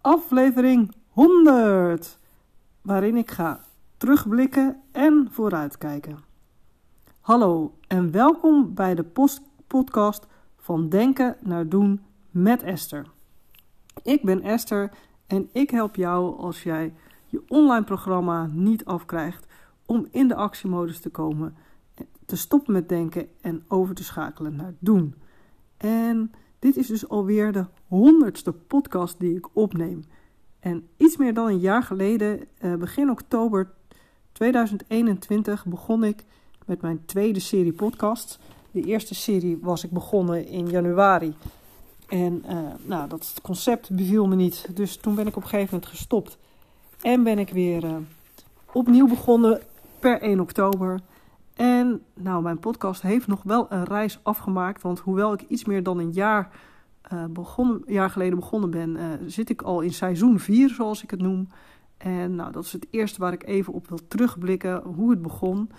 aflevering 100, waarin ik ga terugblikken en vooruitkijken. Hallo en welkom bij de podcast van Denken naar Doen met Esther. Ik ben Esther en ik help jou als jij je online programma niet afkrijgt om in de actiemodus te komen, te stoppen met denken en over te schakelen naar doen. En dit is dus alweer de honderdste podcast die ik opneem. En iets meer dan een jaar geleden, eh, begin oktober 2021, begon ik met mijn tweede serie podcasts. De eerste serie was ik begonnen in januari. En uh, nou, dat concept beviel me niet. Dus toen ben ik op een gegeven moment gestopt. En ben ik weer uh, opnieuw begonnen per 1 oktober. En nou, mijn podcast heeft nog wel een reis afgemaakt. Want hoewel ik iets meer dan een jaar, uh, jaar geleden begonnen ben, uh, zit ik al in seizoen 4, zoals ik het noem. En nou, dat is het eerste waar ik even op wil terugblikken, hoe het begon.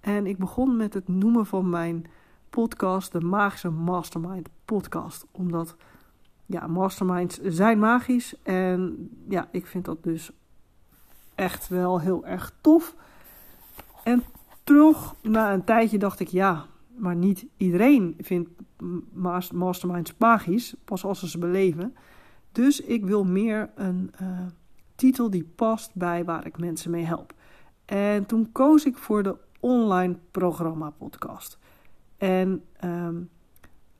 En ik begon met het noemen van mijn podcast de Magische Mastermind Podcast. Omdat, ja, masterminds zijn magisch. En ja, ik vind dat dus echt wel heel erg tof. En terug na een tijdje dacht ik, ja, maar niet iedereen vindt masterminds magisch, pas als ze ze beleven. Dus ik wil meer een uh, titel die past bij waar ik mensen mee help. En toen koos ik voor de online programma podcast. En um,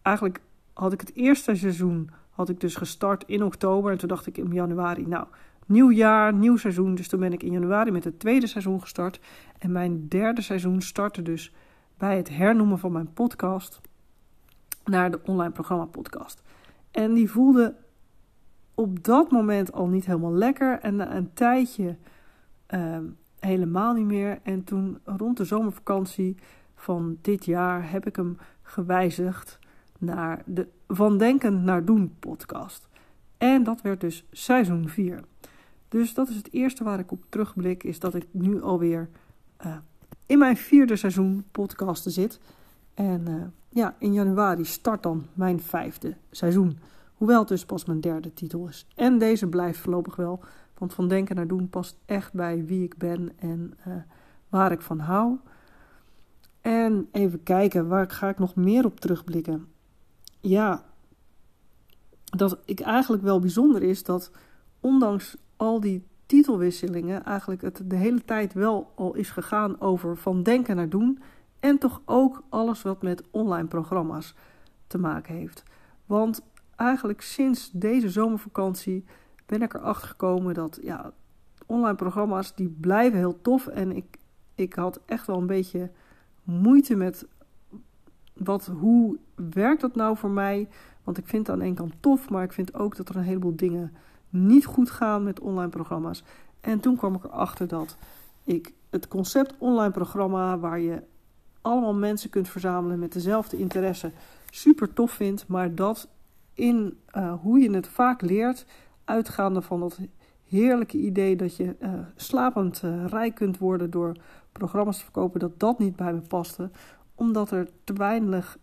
eigenlijk had ik het eerste seizoen had ik dus gestart in oktober en toen dacht ik in januari, nou, nieuw jaar, nieuw seizoen. Dus toen ben ik in januari met het tweede seizoen gestart. En mijn derde seizoen startte dus bij het hernoemen van mijn podcast naar de online programma podcast. En die voelde op dat moment al niet helemaal lekker. En na een tijdje uh, helemaal niet meer. En toen rond de zomervakantie van dit jaar heb ik hem gewijzigd naar de Van Denken naar Doen podcast. En dat werd dus seizoen 4. Dus dat is het eerste waar ik op terugblik, is dat ik nu alweer uh, in mijn vierde seizoen podcasten zit. En uh, ja, in januari start dan mijn vijfde seizoen. Hoewel het dus pas mijn derde titel is. En deze blijft voorlopig wel, want van denken naar doen past echt bij wie ik ben en uh, waar ik van hou. En even kijken, waar ga ik nog meer op terugblikken? Ja, dat ik eigenlijk wel bijzonder is dat ondanks al die titelwisselingen eigenlijk het de hele tijd wel al is gegaan over van denken naar doen. En toch ook alles wat met online programma's te maken heeft. Want eigenlijk sinds deze zomervakantie ben ik erachter gekomen dat ja, online programma's die blijven heel tof. En ik, ik had echt wel een beetje moeite met wat, hoe werkt dat nou voor mij? Want ik vind het aan de kant tof, maar ik vind ook dat er een heleboel dingen niet goed gaan met online programma's. En toen kwam ik erachter dat ik het concept online programma, waar je allemaal mensen kunt verzamelen met dezelfde interesse, super tof vind. Maar dat in uh, hoe je het vaak leert, uitgaande van dat heerlijke idee dat je uh, slapend uh, rijk kunt worden door programma's te verkopen, dat dat niet bij me paste. Omdat er te weinig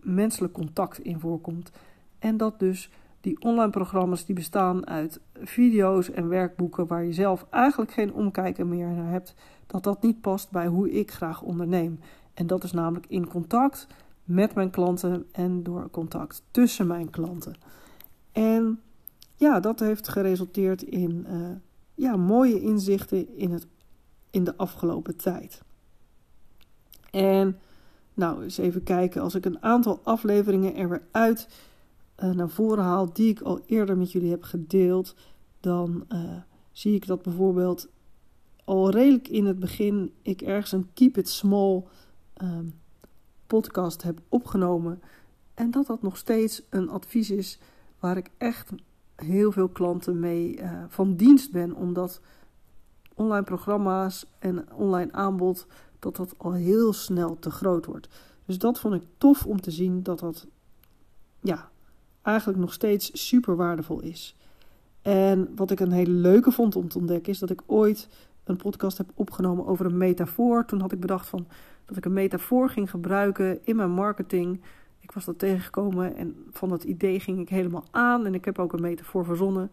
menselijk contact in voorkomt. En dat dus die online programma's die bestaan uit video's en werkboeken waar je zelf eigenlijk geen omkijken meer naar hebt, dat dat niet past bij hoe ik graag onderneem. En dat is namelijk in contact met mijn klanten en door contact tussen mijn klanten. En ja, dat heeft geresulteerd in uh, ja, mooie inzichten in, het, in de afgelopen tijd. En nou, eens even kijken. Als ik een aantal afleveringen er weer uit uh, naar voren haal die ik al eerder met jullie heb gedeeld, dan uh, zie ik dat bijvoorbeeld al redelijk in het begin ik ergens een Keep It Small um, podcast heb opgenomen. En dat dat nog steeds een advies is waar ik echt heel veel klanten mee uh, van dienst ben. Omdat online programma's en online aanbod, dat dat al heel snel te groot wordt. Dus dat vond ik tof om te zien dat dat ja, eigenlijk nog steeds super waardevol is. En wat ik een hele leuke vond om te ontdekken is dat ik ooit een podcast heb opgenomen over een metafoor. Toen had ik bedacht van dat ik een metafoor ging gebruiken in mijn marketing. Ik was dat tegengekomen en van dat idee ging ik helemaal aan. En ik heb ook een metafoor verzonnen.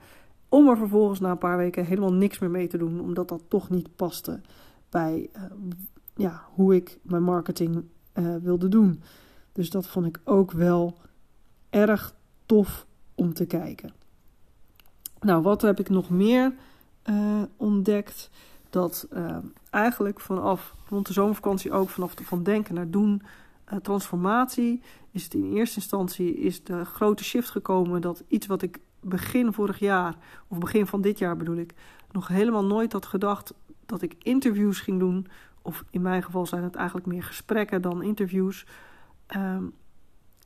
Om er vervolgens na een paar weken helemaal niks meer mee te doen, omdat dat toch niet paste bij uh, ja, hoe ik mijn marketing uh, wilde doen. Dus dat vond ik ook wel erg tof om te kijken. Nou, wat heb ik nog meer uh, ontdekt? Dat uh, eigenlijk vanaf rond de zomervakantie ook vanaf van denken naar doen uh, transformatie is het in eerste instantie is de grote shift gekomen dat iets wat ik begin vorig jaar of begin van dit jaar bedoel ik nog helemaal nooit had gedacht dat ik interviews ging doen of in mijn geval zijn het eigenlijk meer gesprekken dan interviews. Um,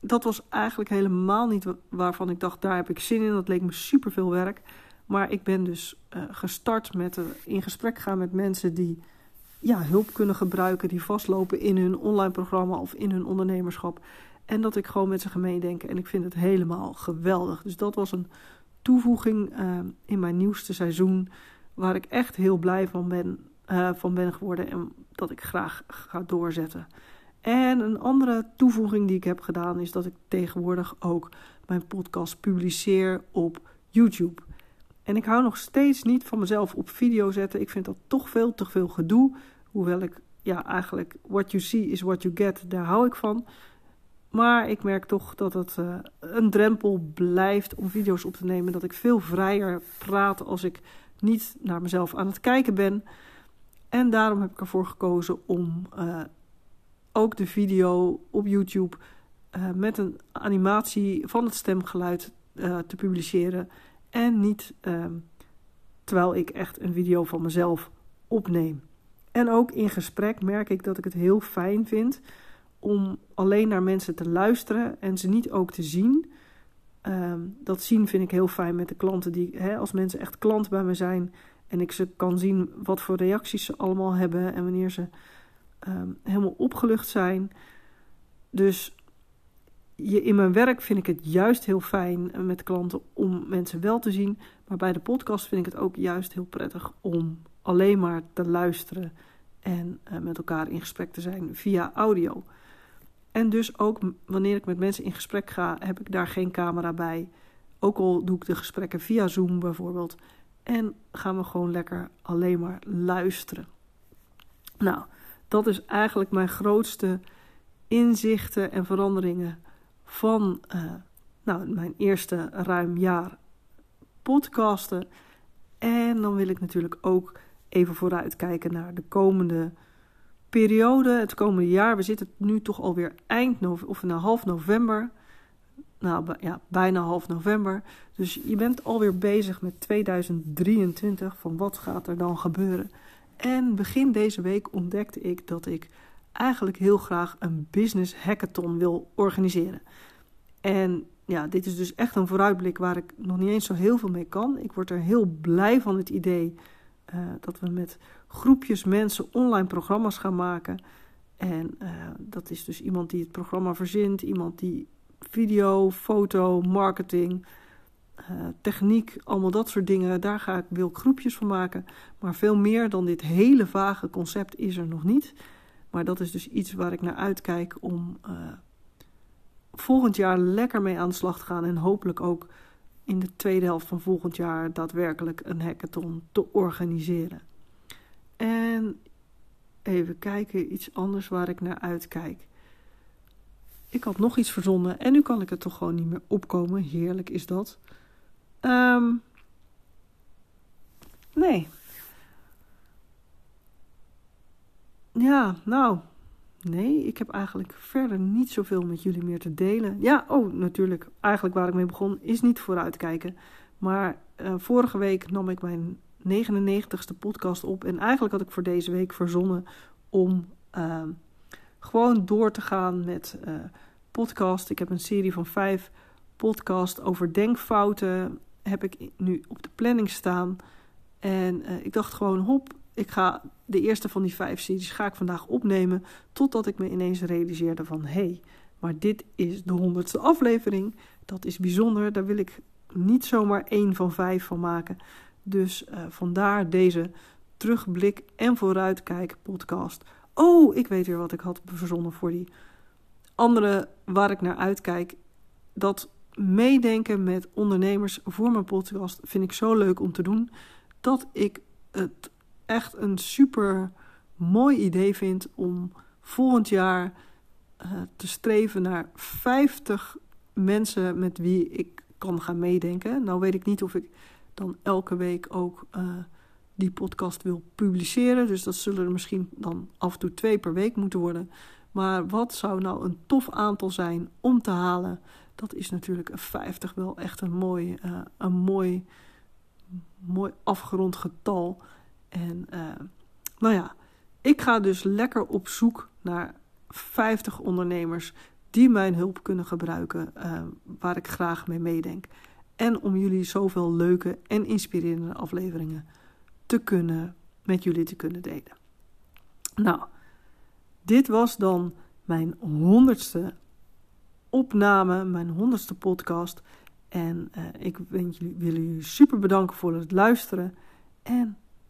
dat was eigenlijk helemaal niet waarvan ik dacht, daar heb ik zin in. Dat leek me super veel werk. Maar ik ben dus uh, gestart met uh, in gesprek gaan met mensen die ja, hulp kunnen gebruiken, die vastlopen in hun online programma of in hun ondernemerschap. En dat ik gewoon met ze gemeen denk. En ik vind het helemaal geweldig. Dus dat was een toevoeging uh, in mijn nieuwste seizoen. Waar ik echt heel blij van ben, van ben geworden. En dat ik graag ga doorzetten. En een andere toevoeging die ik heb gedaan is dat ik tegenwoordig ook mijn podcast publiceer op YouTube. En ik hou nog steeds niet van mezelf op video zetten. Ik vind dat toch veel te veel gedoe. Hoewel ik, ja, eigenlijk, what you see is what you get, daar hou ik van. Maar ik merk toch dat het uh, een drempel blijft om video's op te nemen. Dat ik veel vrijer praat als ik niet naar mezelf aan het kijken ben. En daarom heb ik ervoor gekozen om uh, ook de video op YouTube uh, met een animatie van het stemgeluid te publiceren. En niet uh, terwijl ik echt een video van mezelf opneem. En ook in gesprek merk ik dat ik het heel fijn vind om alleen naar mensen te luisteren en ze niet ook te zien. Ehm, dat zien vind ik heel fijn met de klanten die, als mensen echt klant bij me zijn en ik ze kan zien wat voor reacties ze allemaal hebben en wanneer ze um, helemaal opgelucht zijn. Dus in mijn werk vind ik het juist heel fijn met klanten om mensen wel te zien. Maar bij de podcast vind ik het ook juist heel prettig om alleen maar te luisteren en uh, met elkaar in gesprek te zijn via audio. En dus ook wanneer ik met mensen in gesprek ga, heb ik daar geen camera bij. Ook al doe ik de gesprekken via Zoom bijvoorbeeld. En gaan we gewoon lekker alleen maar luisteren. Nou, dat is eigenlijk mijn grootste inzichten en veranderingen van uh, nou, mijn eerste ruim jaar podcasten. En dan wil ik natuurlijk ook even vooruitkijken naar de komende periode, het komende jaar. We zitten nu toch alweer eind november, of nou half november. Nou ja, bijna half november. Dus je bent alweer bezig met 2023. Van wat gaat er dan gebeuren? En begin deze week ontdekte ik dat ik eigenlijk heel graag een business hackathon wil organiseren. En ja, dit is dus echt een vooruitblik waar ik nog niet eens zo heel veel mee kan. Ik word er heel blij van het idee uh, dat we met groepjes mensen online programma's gaan maken. En uh, dat is dus iemand die het programma verzint, iemand die video, foto, marketing, uh, techniek, allemaal dat soort dingen. Daar ga ik, wil ik groepjes van maken. Maar veel meer dan dit hele vage concept is er nog niet. Maar dat is dus iets waar ik naar uitkijk om uh, volgend jaar lekker mee aan de slag te gaan. En hopelijk ook in de tweede helft van volgend jaar daadwerkelijk een hackathon te organiseren. En even kijken, iets anders waar ik naar uitkijk. Ik had nog iets verzonnen en nu kan ik het toch gewoon niet meer opkomen. Heerlijk is dat. Um, nee. Ja, nou. Nee, ik heb eigenlijk verder niet zoveel met jullie meer te delen. Ja, oh, natuurlijk. Eigenlijk waar ik mee begon is niet vooruitkijken. Maar uh, vorige week nam ik mijn 99ste podcast op. En eigenlijk had ik voor deze week verzonnen om uh, gewoon door te gaan met uh, podcast. Ik heb een serie van vijf podcast over denkfouten heb ik nu op de planning staan. En uh, ik dacht gewoon, hop, ik ga de eerste van die vijf series ga ik vandaag opnemen. Totdat ik me ineens realiseerde van, hé, hey, maar dit is de honderdste aflevering. Dat is bijzonder, daar wil ik niet zomaar één van vijf van maken. Dus uh, vandaar deze terugblik en vooruitkijk podcast. Oh, ik weet weer wat ik had verzonnen voor die andere waar ik naar uitkijk. Dat meedenken met ondernemers voor mijn podcast vind ik zo leuk om te doen dat ik het echt een super mooi idee vind om volgend jaar uh, te streven naar 50 mensen met wie ik kan gaan meedenken. Nou weet ik niet of ik dan elke week ook uh, die podcast wil publiceren. Dus dat zullen er misschien dan af en toe twee per week moeten worden. Maar wat zou nou een tof aantal zijn om te halen? Dat is natuurlijk een 50 wel echt een mooi, uh, een mooi, mooi afgerond getal. En uh, nou ja, ik ga dus lekker op zoek naar 50 ondernemers die mijn hulp kunnen gebruiken, uh, waar ik graag mee meedenk. En om jullie zoveel leuke en inspirerende afleveringen te kunnen, met jullie te kunnen delen. Nou, dit was dan mijn honderdste opname, mijn honderdste podcast. En uh, ik wil jullie super bedanken voor het luisteren. En